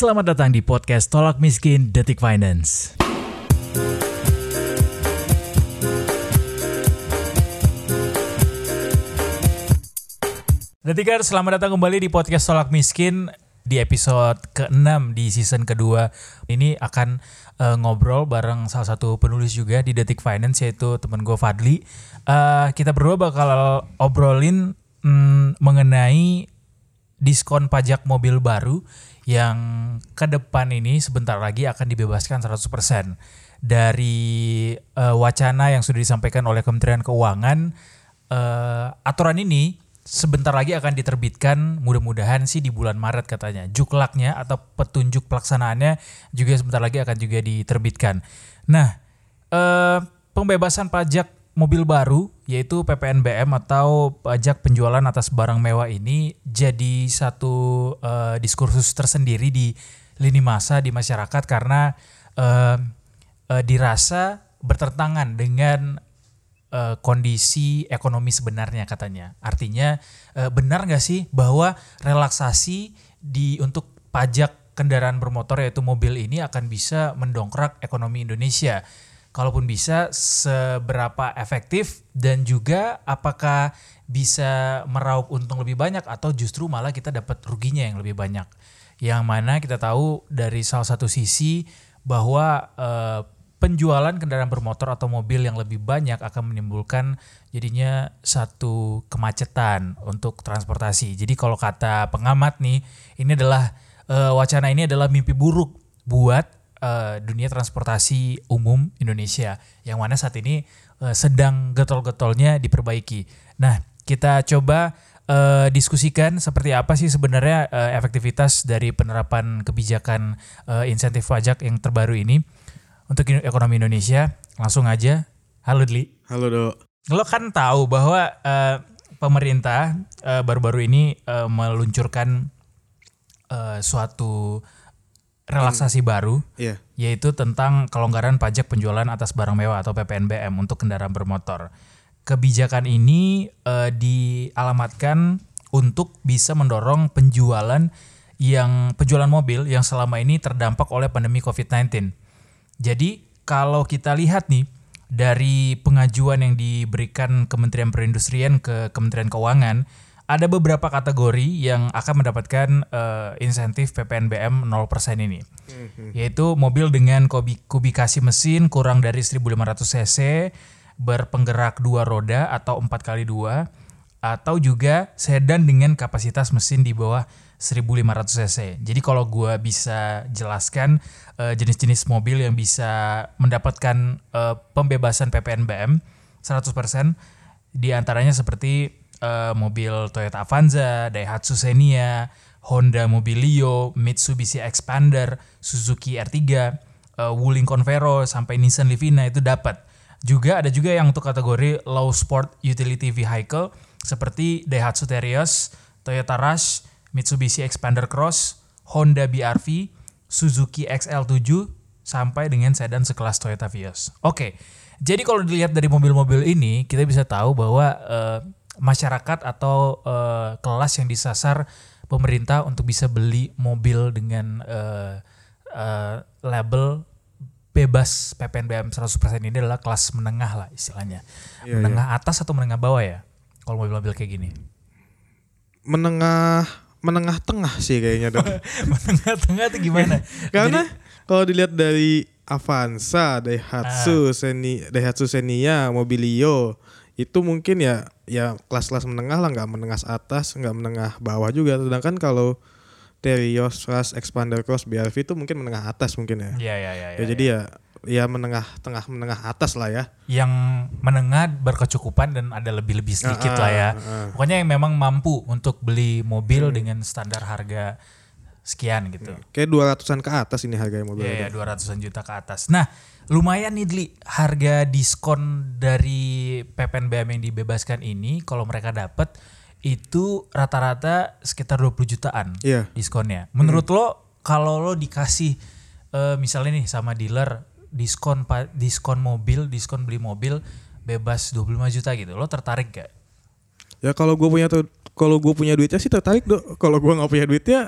Selamat datang di podcast Tolak Miskin Detik Finance. Detikers, selamat datang kembali di podcast Tolak Miskin di episode ke-6 di season kedua. Ini akan uh, ngobrol bareng salah satu penulis juga di Detik Finance yaitu teman gue Fadli. Uh, kita berdua bakal obrolin mm, mengenai diskon pajak mobil baru yang ke depan ini sebentar lagi akan dibebaskan 100% dari uh, wacana yang sudah disampaikan oleh Kementerian Keuangan. Uh, aturan ini sebentar lagi akan diterbitkan mudah-mudahan sih di bulan Maret katanya. Juklaknya atau petunjuk pelaksanaannya juga sebentar lagi akan juga diterbitkan. Nah, eh, pembebasan pajak mobil baru yaitu PPNBM atau pajak penjualan atas barang mewah ini jadi satu eh, diskursus tersendiri di lini masa di masyarakat karena eh, eh, dirasa bertentangan dengan uh, kondisi ekonomi sebenarnya katanya. Artinya uh, benar nggak sih bahwa relaksasi di untuk pajak kendaraan bermotor yaitu mobil ini akan bisa mendongkrak ekonomi Indonesia? Kalaupun bisa, seberapa efektif dan juga apakah bisa meraup untung lebih banyak atau justru malah kita dapat ruginya yang lebih banyak? Yang mana kita tahu dari salah satu sisi bahwa uh, penjualan kendaraan bermotor atau mobil yang lebih banyak akan menimbulkan jadinya satu kemacetan untuk transportasi. Jadi kalau kata pengamat nih, ini adalah uh, wacana ini adalah mimpi buruk buat uh, dunia transportasi umum Indonesia yang mana saat ini uh, sedang getol-getolnya diperbaiki. Nah, kita coba uh, diskusikan seperti apa sih sebenarnya uh, efektivitas dari penerapan kebijakan uh, insentif pajak yang terbaru ini untuk ekonomi Indonesia. Langsung aja. Halo Dli. Halo Dok. Lo kan tahu bahwa uh, pemerintah uh, baru-baru ini uh, meluncurkan uh, suatu relaksasi hmm. baru, yeah. yaitu tentang kelonggaran pajak penjualan atas barang mewah atau PPNBM untuk kendaraan bermotor. Kebijakan ini uh, dialamatkan untuk bisa mendorong penjualan yang penjualan mobil yang selama ini terdampak oleh pandemi COVID-19 jadi kalau kita lihat nih dari pengajuan yang diberikan Kementerian Perindustrian ke Kementerian Keuangan, ada beberapa kategori yang akan mendapatkan uh, insentif PPNBM 0% ini. Mm-hmm. Yaitu mobil dengan kubikasi mesin kurang dari 1500 cc, berpenggerak dua roda atau 4 kali 2 atau juga sedan dengan kapasitas mesin di bawah 1500 cc. Jadi kalau gue bisa jelaskan uh, jenis-jenis mobil yang bisa mendapatkan uh, pembebasan PPNBM 100% di antaranya seperti uh, mobil Toyota Avanza, Daihatsu Xenia, Honda Mobilio, Mitsubishi Expander, Suzuki R3, uh, Wuling Convero sampai Nissan Livina itu dapat. Juga ada juga yang untuk kategori low sport utility vehicle seperti Daihatsu Terios, Toyota Rush, Mitsubishi Expander Cross, Honda BRV, Suzuki XL7 sampai dengan sedan sekelas Toyota Vios. Oke. Jadi kalau dilihat dari mobil-mobil ini kita bisa tahu bahwa uh, masyarakat atau uh, kelas yang disasar pemerintah untuk bisa beli mobil dengan uh, uh, label bebas PPNBM 100% ini adalah kelas menengah lah istilahnya. Iya, menengah iya. atas atau menengah bawah ya? Kalau mobil-mobil kayak gini. Menengah menengah tengah sih kayaknya dong. menengah tengah itu gimana? Karena kalau dilihat dari Avanza, Daihatsu, ah. Seni, Daihatsu Xenia, Mobilio itu mungkin ya ya kelas-kelas menengah lah nggak menengah atas nggak menengah bawah juga sedangkan kalau Terios, Rush, Expander Cross, BRV itu mungkin menengah atas mungkin ya. Iya iya iya. Ya, ya, jadi ya. ya ya menengah tengah menengah atas lah ya. Yang menengah berkecukupan dan ada lebih-lebih sedikit uh, lah ya. Uh, Pokoknya yang memang mampu untuk beli mobil hmm. dengan standar harga sekian gitu. Kayak dua ratusan ke atas ini harga mobil. Iya, dua ratusan juta ke atas. Nah, lumayan nih Dli, harga diskon dari PPNBM yang dibebaskan ini kalau mereka dapat itu rata-rata sekitar 20 jutaan yeah. diskonnya. Menurut hmm. lo kalau lo dikasih uh, misalnya nih sama dealer diskon diskon mobil, diskon beli mobil bebas 25 juta gitu. Lo tertarik gak? Ya kalau gue punya tuh kalau gue punya duitnya sih tertarik dok. Kalau gue nggak punya duitnya,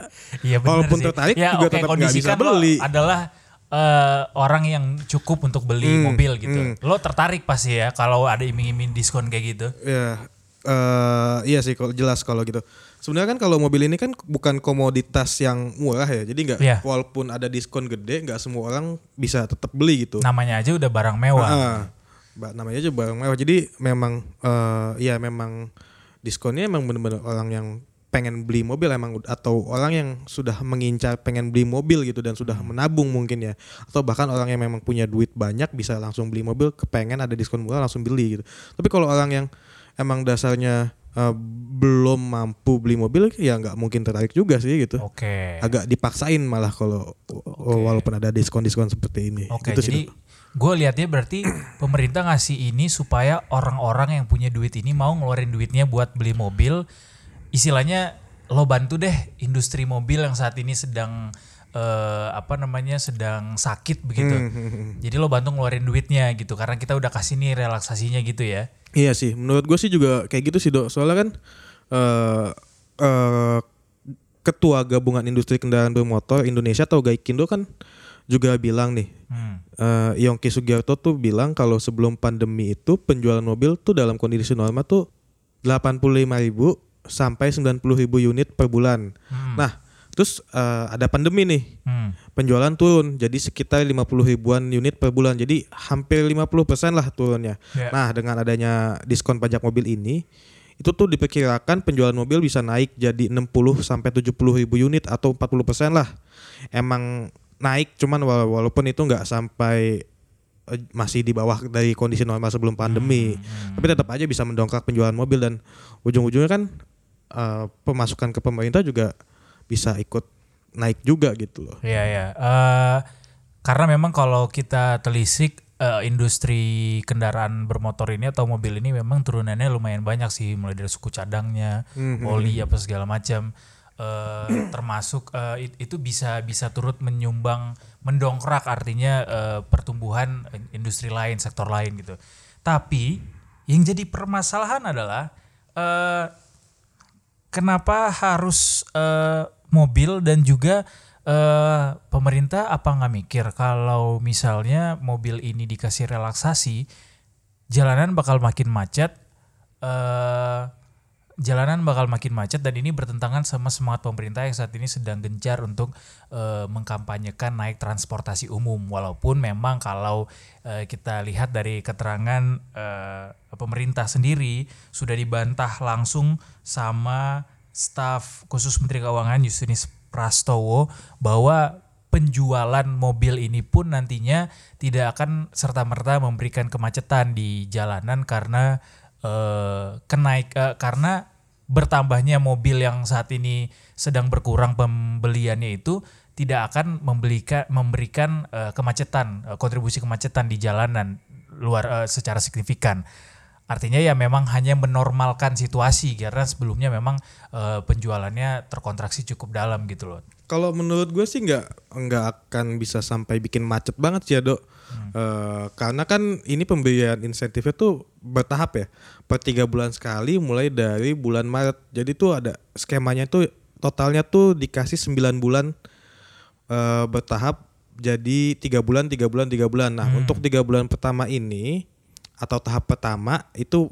ya walaupun sih. tertarik ya, juga okay, tetap nggak bisa beli. Adalah uh, orang yang cukup untuk beli hmm, mobil gitu. Hmm. Lo tertarik pasti ya kalau ada iming-iming diskon kayak gitu. Ya, uh, iya sih kalau jelas kalau gitu. Sebenarnya kan kalau mobil ini kan bukan komoditas yang murah ya, jadi nggak yeah. walaupun ada diskon gede, nggak semua orang bisa tetap beli gitu. Namanya aja udah barang mewah. Uh, uh, namanya aja barang mewah. Jadi memang, uh, ya memang diskonnya emang bener-bener orang yang pengen beli mobil emang atau orang yang sudah mengincar pengen beli mobil gitu dan sudah menabung mungkin ya. Atau bahkan orang yang memang punya duit banyak bisa langsung beli mobil kepengen ada diskon murah langsung beli gitu. Tapi kalau orang yang emang dasarnya uh, belum mampu beli mobil ya nggak mungkin tertarik juga sih gitu. Oke. Okay. agak dipaksain malah kalau okay. walaupun ada diskon diskon seperti ini. Oke okay, gitu jadi sih gue lihatnya berarti pemerintah ngasih ini supaya orang-orang yang punya duit ini mau ngeluarin duitnya buat beli mobil istilahnya lo bantu deh industri mobil yang saat ini sedang uh, apa namanya sedang sakit begitu. Hmm, hmm, hmm. Jadi lo bantu ngeluarin duitnya gitu karena kita udah kasih nih relaksasinya gitu ya. Iya sih, menurut gue sih juga kayak gitu sih dok. Soalnya kan uh, uh, ketua gabungan industri kendaraan bermotor Indonesia atau Gaikindo kan juga bilang nih, hmm. uh, Yongki Sugiarto tuh bilang kalau sebelum pandemi itu penjualan mobil tuh dalam kondisi normal tuh 85 ribu sampai 90 ribu unit per bulan. Hmm. Nah, terus uh, ada pandemi nih, hmm. penjualan turun jadi sekitar 50 ribuan unit per bulan. Jadi hampir 50% lah turunnya. Yeah. Nah, dengan adanya diskon pajak mobil ini, itu tuh diperkirakan penjualan mobil bisa naik jadi 60 sampai 70 ribu unit atau 40% lah. Emang naik cuman walaupun itu nggak sampai eh, masih di bawah dari kondisi normal sebelum pandemi. Hmm, hmm. Tapi tetap aja bisa mendongkrak penjualan mobil dan ujung-ujungnya kan uh, pemasukan ke pemerintah juga bisa ikut naik juga gitu loh. Iya ya. Uh, karena memang kalau kita telisik uh, industri kendaraan bermotor ini atau mobil ini memang turunannya lumayan banyak sih mulai dari suku cadangnya, mm-hmm. oli apa segala macam. Uh, termasuk uh, itu bisa bisa turut menyumbang mendongkrak artinya uh, pertumbuhan industri lain sektor lain gitu. Tapi yang jadi permasalahan adalah uh, kenapa harus uh, mobil dan juga uh, pemerintah apa nggak mikir kalau misalnya mobil ini dikasih relaksasi jalanan bakal makin macet uh, jalanan bakal makin macet dan ini bertentangan sama semangat pemerintah yang saat ini sedang gencar untuk uh, mengkampanyekan naik transportasi umum. Walaupun memang kalau uh, kita lihat dari keterangan uh, pemerintah sendiri sudah dibantah langsung sama staf khusus Menteri Keuangan Yusinus Prastowo bahwa penjualan mobil ini pun nantinya tidak akan serta-merta memberikan kemacetan di jalanan karena uh, kenaik uh, karena bertambahnya mobil yang saat ini sedang berkurang pembeliannya itu tidak akan membelikan memberikan uh, kemacetan uh, kontribusi kemacetan di jalanan luar uh, secara signifikan. Artinya ya memang hanya menormalkan situasi karena sebelumnya memang uh, penjualannya terkontraksi cukup dalam gitu loh. Kalau menurut gue sih nggak nggak akan bisa sampai bikin macet banget sih ya dok. Hmm. Uh, karena kan ini pemberian insentifnya tuh bertahap ya. Per tiga bulan sekali mulai dari bulan Maret. Jadi tuh ada skemanya tuh totalnya tuh dikasih 9 bulan uh, bertahap jadi tiga bulan tiga bulan tiga bulan. Nah hmm. untuk tiga bulan pertama ini atau tahap pertama itu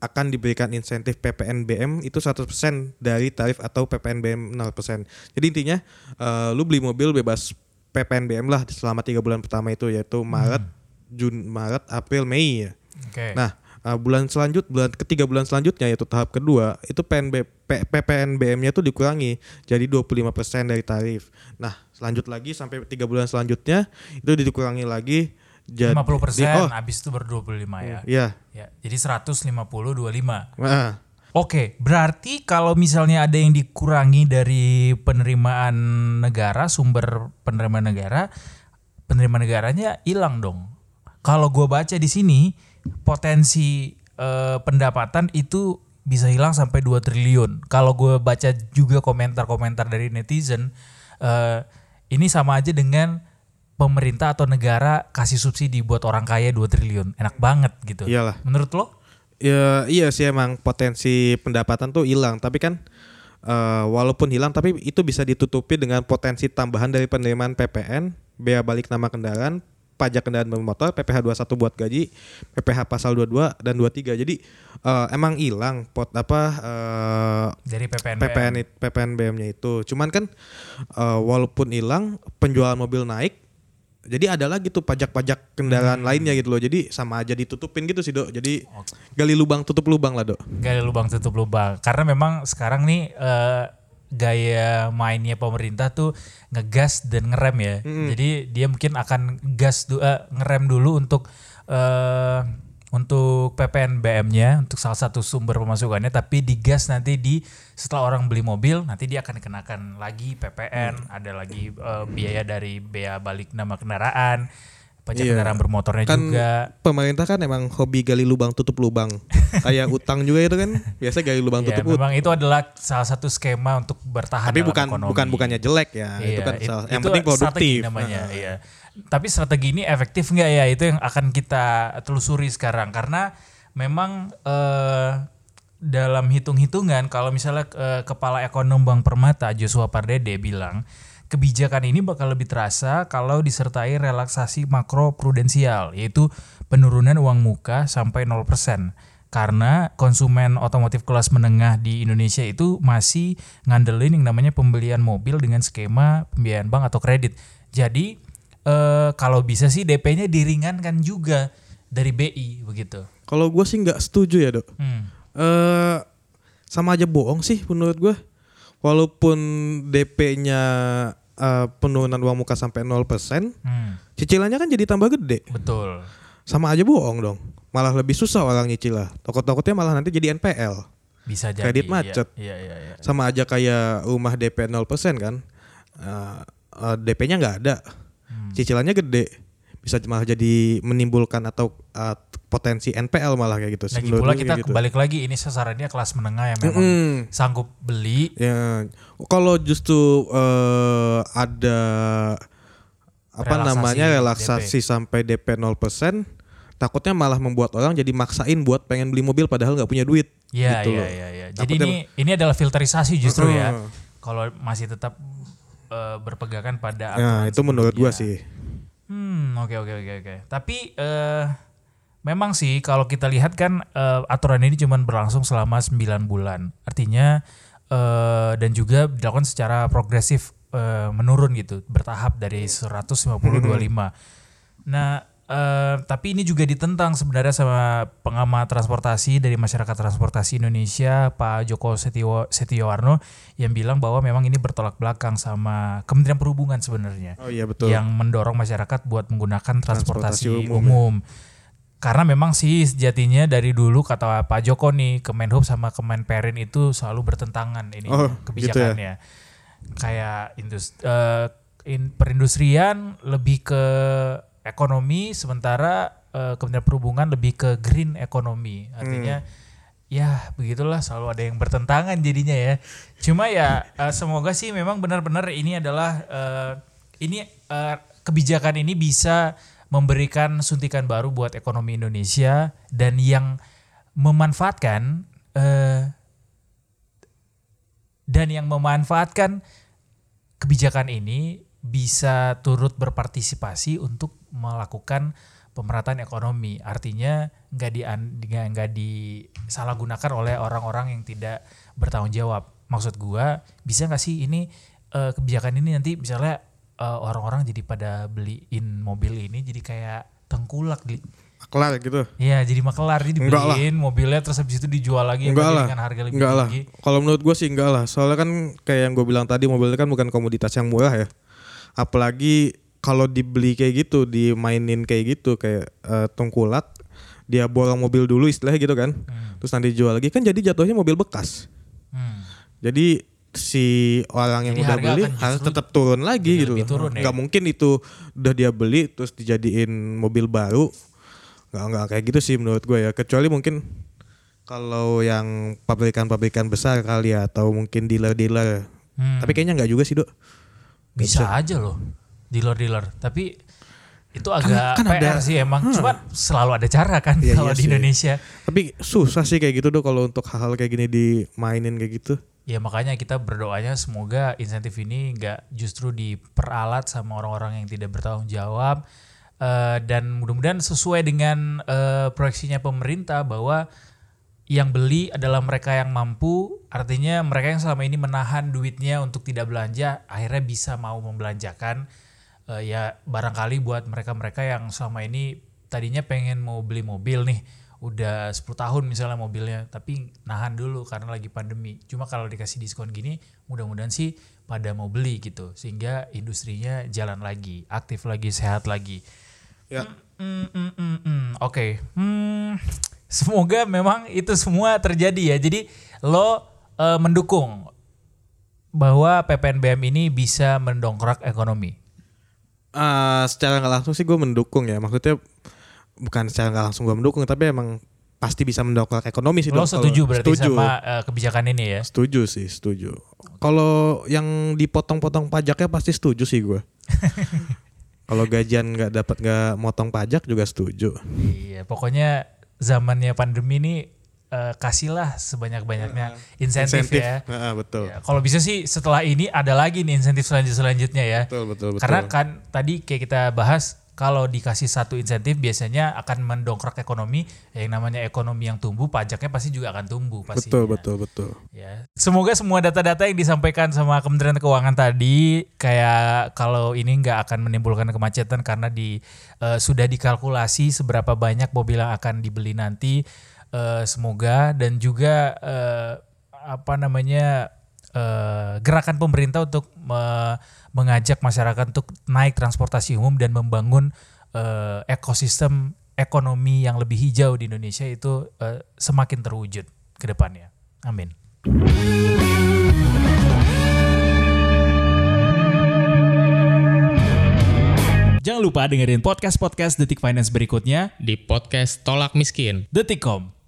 akan diberikan insentif PPNBM itu 100% dari tarif atau PPNBM 0%. Jadi intinya uh, lu beli mobil bebas PPNBM lah selama tiga bulan pertama itu yaitu Maret, hmm. Jun, Maret, April, Mei ya. Okay. Nah, uh, bulan selanjut bulan ketiga bulan selanjutnya yaitu tahap kedua itu PNB PPNBM-nya itu dikurangi jadi 25% dari tarif. Nah, selanjut lagi sampai tiga bulan selanjutnya itu dikurangi lagi jadi, 50 persen, oh, habis itu baru 25 ya. Iya. Ya, jadi 150 25. Nah. Oke, berarti kalau misalnya ada yang dikurangi dari penerimaan negara, sumber penerimaan negara, penerimaan negaranya hilang dong. Kalau gue baca di sini, potensi eh, pendapatan itu bisa hilang sampai 2 triliun. Kalau gue baca juga komentar-komentar dari netizen, eh, ini sama aja dengan pemerintah atau negara kasih subsidi buat orang kaya 2 triliun. Enak banget gitu. Iyalah. Menurut lo? Ya iya sih emang potensi pendapatan tuh hilang, tapi kan uh, walaupun hilang tapi itu bisa ditutupi dengan potensi tambahan dari penerimaan PPN, bea balik nama kendaraan, pajak kendaraan bermotor, PPh 21 buat gaji, PPh pasal 22 dan 23. Jadi uh, emang hilang pot apa uh, dari PPN PPN PPN BM-nya itu. Cuman kan uh, walaupun hilang penjualan mobil naik jadi ada lagi tuh pajak-pajak kendaraan hmm. lainnya gitu loh. Jadi sama aja ditutupin gitu sih, Dok. Jadi okay. gali lubang tutup lubang lah, Dok. Gali lubang tutup lubang. Karena memang sekarang nih uh, gaya mainnya pemerintah tuh ngegas dan ngerem ya. Hmm. Jadi dia mungkin akan gas uh, ngerem dulu untuk uh, untuk PPNBM-nya untuk salah satu sumber pemasukannya tapi digas nanti di setelah orang beli mobil nanti dia akan dikenakan lagi PPN hmm. ada lagi uh, biaya dari bea balik nama kendaraan pajak iya. kendaraan bermotornya kan juga pemerintah kan emang hobi gali lubang tutup lubang kayak utang juga itu kan biasa gali lubang ya, tutup memang itu adalah salah satu skema untuk bertahan tapi bukan ekonomi. bukan bukannya jelek ya iya, itu kan it, yang penting produktif namanya uh. iya tapi strategi ini efektif nggak ya? Itu yang akan kita telusuri sekarang karena memang eh, dalam hitung-hitungan kalau misalnya eh, kepala ekonom Bank Permata Joshua Pardede bilang kebijakan ini bakal lebih terasa kalau disertai relaksasi makro prudensial yaitu penurunan uang muka sampai 0% karena konsumen otomotif kelas menengah di Indonesia itu masih ngandelin yang namanya pembelian mobil dengan skema pembiayaan bank atau kredit. Jadi uh, kalau bisa sih DP-nya diringankan juga dari BI begitu. Kalau gue sih nggak setuju ya dok. Hmm. Uh, sama aja bohong sih menurut gue. Walaupun DP-nya uh, eh, penurunan uang muka sampai 0%, hmm. cicilannya kan jadi tambah gede. Betul. Sama aja bohong dong. Malah lebih susah orang nyicil lah. Takut-takutnya malah nanti jadi NPL. Bisa jadi. Kredit macet. Iya, iya, iya, Sama aja kayak rumah DP 0% kan. Uh, uh, DP-nya nggak ada hmm. cicilannya gede bisa malah jadi menimbulkan atau uh, potensi NPL malah kayak gitu. Lagi pula kita gitu. balik lagi ini sasarannya kelas menengah yang memang mm sanggup beli. Ya, kalau justru uh, ada apa relaksasi namanya relaksasi DP. sampai DP 0%, takutnya malah membuat orang jadi maksain buat pengen beli mobil padahal nggak punya duit. Iya gitu iya iya. Ya. Jadi ini ini adalah filterisasi justru uh, ya. Kalau masih tetap uh, berpegangan pada Nah, itu menurut gua sih. Hmm, oke okay, oke okay, oke okay, oke. Tapi uh, memang sih kalau kita lihat kan uh, aturan ini cuma berlangsung selama 9 bulan. Artinya uh, dan juga dilakukan secara progresif uh, menurun gitu, bertahap dari 150 25. Nah, Uh, tapi ini juga ditentang sebenarnya sama pengamat transportasi dari masyarakat transportasi Indonesia Pak Joko Setio Setiowarno yang bilang bahwa memang ini bertolak belakang sama Kementerian Perhubungan sebenarnya. Oh iya betul. Yang mendorong masyarakat buat menggunakan transportasi, transportasi umum. umum. Karena memang sih sejatinya dari dulu kata Pak Joko nih Kemenhub sama Kemenperin itu selalu bertentangan ini oh, kebijakannya. Gitu ya? Kayak industri uh, in, perindustrian lebih ke ekonomi sementara uh, Kementerian Perhubungan lebih ke green ekonomi artinya hmm. ya begitulah selalu ada yang bertentangan jadinya ya cuma ya uh, semoga sih memang benar-benar ini adalah uh, ini uh, kebijakan ini bisa memberikan suntikan baru buat ekonomi Indonesia dan yang memanfaatkan uh, dan yang memanfaatkan kebijakan ini bisa turut berpartisipasi untuk melakukan pemerataan ekonomi. Artinya nggak di nggak disalahgunakan oleh orang-orang yang tidak bertanggung jawab. Maksud gua bisa nggak sih ini uh, kebijakan ini nanti misalnya uh, orang-orang jadi pada beliin mobil ini jadi kayak tengkulak di makelar gitu. Iya, jadi makelar jadi dibeliin mobilnya terus habis itu dijual lagi enggak lah. dengan harga lebih enggak tinggi. Lah. Kalau menurut gue sih enggak lah. Soalnya kan kayak yang gue bilang tadi mobilnya kan bukan komoditas yang murah ya apalagi kalau dibeli kayak gitu dimainin kayak gitu kayak uh, tungkulak dia borong mobil dulu istilahnya gitu kan hmm. terus nanti jual lagi kan jadi jatuhnya mobil bekas hmm. jadi si orang yang jadi udah beli harus tetap turun lagi gitu turun, ya? mungkin itu udah dia beli terus dijadiin mobil baru nggak nggak kayak gitu sih menurut gue ya kecuali mungkin kalau yang pabrikan-pabrikan besar kali ya atau mungkin dealer-dealer hmm. tapi kayaknya nggak juga sih dok bisa aja loh dealer-dealer. Tapi itu agak kan, kan PR ada, sih emang hmm. cuma selalu ada cara kan ya, kalau iya di sih. Indonesia tapi susah sih kayak gitu tuh kalau untuk hal-hal kayak gini dimainin kayak gitu ya makanya kita berdoanya semoga insentif ini nggak justru diperalat sama orang-orang yang tidak bertanggung jawab uh, dan mudah-mudahan sesuai dengan uh, proyeksinya pemerintah bahwa yang beli adalah mereka yang mampu. Artinya mereka yang selama ini menahan duitnya untuk tidak belanja akhirnya bisa mau membelanjakan uh, ya barangkali buat mereka-mereka yang selama ini tadinya pengen mau beli mobil nih udah 10 tahun misalnya mobilnya tapi nahan dulu karena lagi pandemi. Cuma kalau dikasih diskon gini mudah-mudahan sih pada mau beli gitu sehingga industrinya jalan lagi aktif lagi sehat lagi. Ya. Mm, mm, mm, mm, mm. oke. Okay. hmm, semoga memang itu semua terjadi ya. Jadi lo uh, mendukung bahwa PPNBM ini bisa mendongkrak ekonomi. Uh, secara nggak langsung sih gue mendukung ya. Maksudnya bukan secara nggak langsung gue mendukung tapi emang pasti bisa mendongkrak ekonomi sih. Lo setuju berarti setuju. sama uh, kebijakan ini ya? Setuju sih, setuju. Kalau yang dipotong-potong pajaknya pasti setuju sih gue. Kalau gajian nggak dapat nggak motong pajak juga setuju. Iya, pokoknya zamannya pandemi ini uh, kasihlah sebanyak-banyaknya uh, insentif, insentif ya. Uh, betul. Ya, kalau bisa sih setelah ini ada lagi nih insentif selanjut selanjutnya ya. Betul betul betul. Karena kan tadi kayak kita bahas kalau dikasih satu insentif biasanya akan mendongkrak ekonomi. Yang namanya ekonomi yang tumbuh pajaknya pasti juga akan tumbuh pasti betul betul betul. Ya. Semoga semua data-data yang disampaikan sama Kementerian Keuangan tadi kayak kalau ini nggak akan menimbulkan kemacetan karena di uh, sudah dikalkulasi seberapa banyak mobil yang akan dibeli nanti. Uh, semoga dan juga uh, apa namanya uh, gerakan pemerintah untuk me mengajak masyarakat untuk naik transportasi umum dan membangun uh, ekosistem ekonomi yang lebih hijau di Indonesia itu uh, semakin terwujud ke depannya. Amin. Jangan lupa dengerin podcast-podcast Detik Finance berikutnya di podcast Tolak Miskin. Detikcom